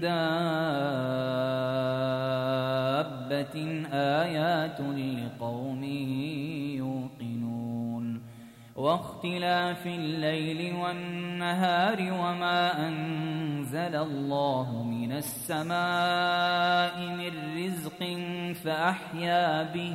دابة آيات لقوم يوقنون واختلاف الليل والنهار وما أنزل الله من السماء من رزق فأحيا به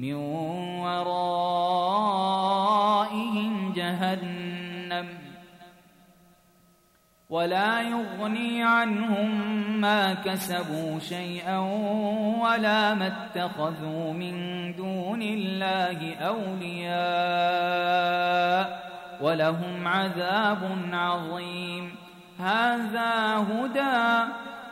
من ورائهم جهنم ولا يغني عنهم ما كسبوا شيئا ولا ما اتخذوا من دون الله أولياء ولهم عذاب عظيم. هذا هدى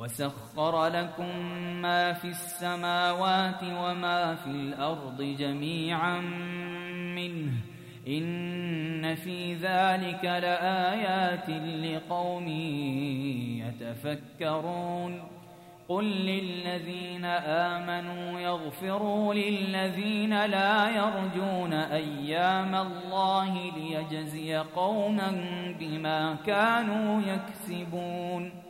وسخر لكم ما في السماوات وما في الأرض جميعا منه إن في ذلك لآيات لقوم يتفكرون قل للذين آمنوا يغفروا للذين لا يرجون أيام الله ليجزي قوما بما كانوا يكسبون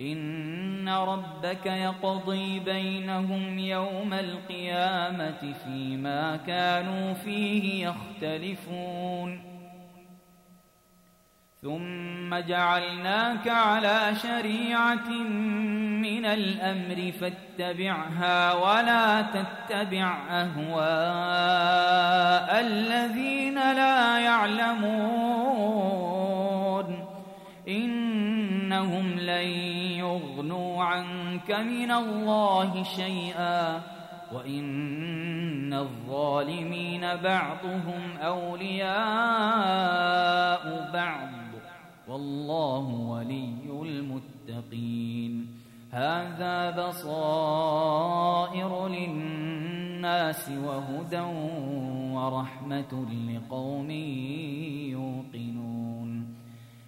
إن ربك يقضي بينهم يوم القيامة فيما كانوا فيه يختلفون ثم جعلناك على شريعة من الأمر فاتبعها ولا تتبع أهواء عنك من الله شيئا وإن الظالمين بعضهم أولياء بعض والله ولي المتقين هذا بصائر للناس وهدى ورحمة لقوم يوقنون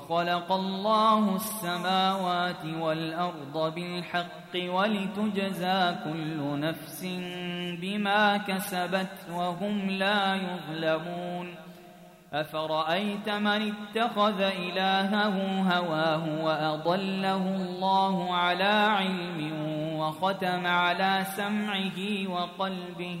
وخلق الله السماوات والأرض بالحق ولتجزى كل نفس بما كسبت وهم لا يظلمون أفرأيت من اتخذ إلهه هواه وأضله الله على علم وختم على سمعه وقلبه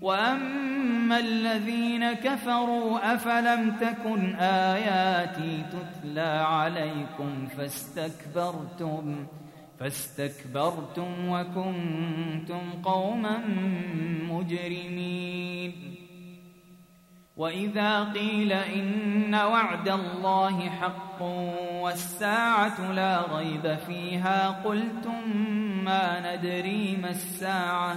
وأما الذين كفروا أفلم تكن آياتي تتلى عليكم فاستكبرتم فاستكبرتم وكنتم قوما مجرمين وإذا قيل إن وعد الله حق والساعة لا ريب فيها قلتم ما ندري ما الساعة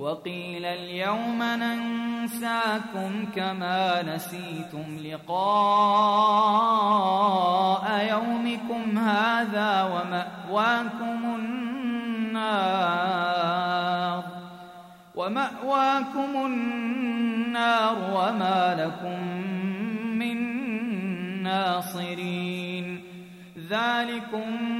وقيل اليوم ننساكم كما نسيتم لقاء يومكم هذا ومأواكم النار ومأواكم النار وما لكم من ناصرين ذلكم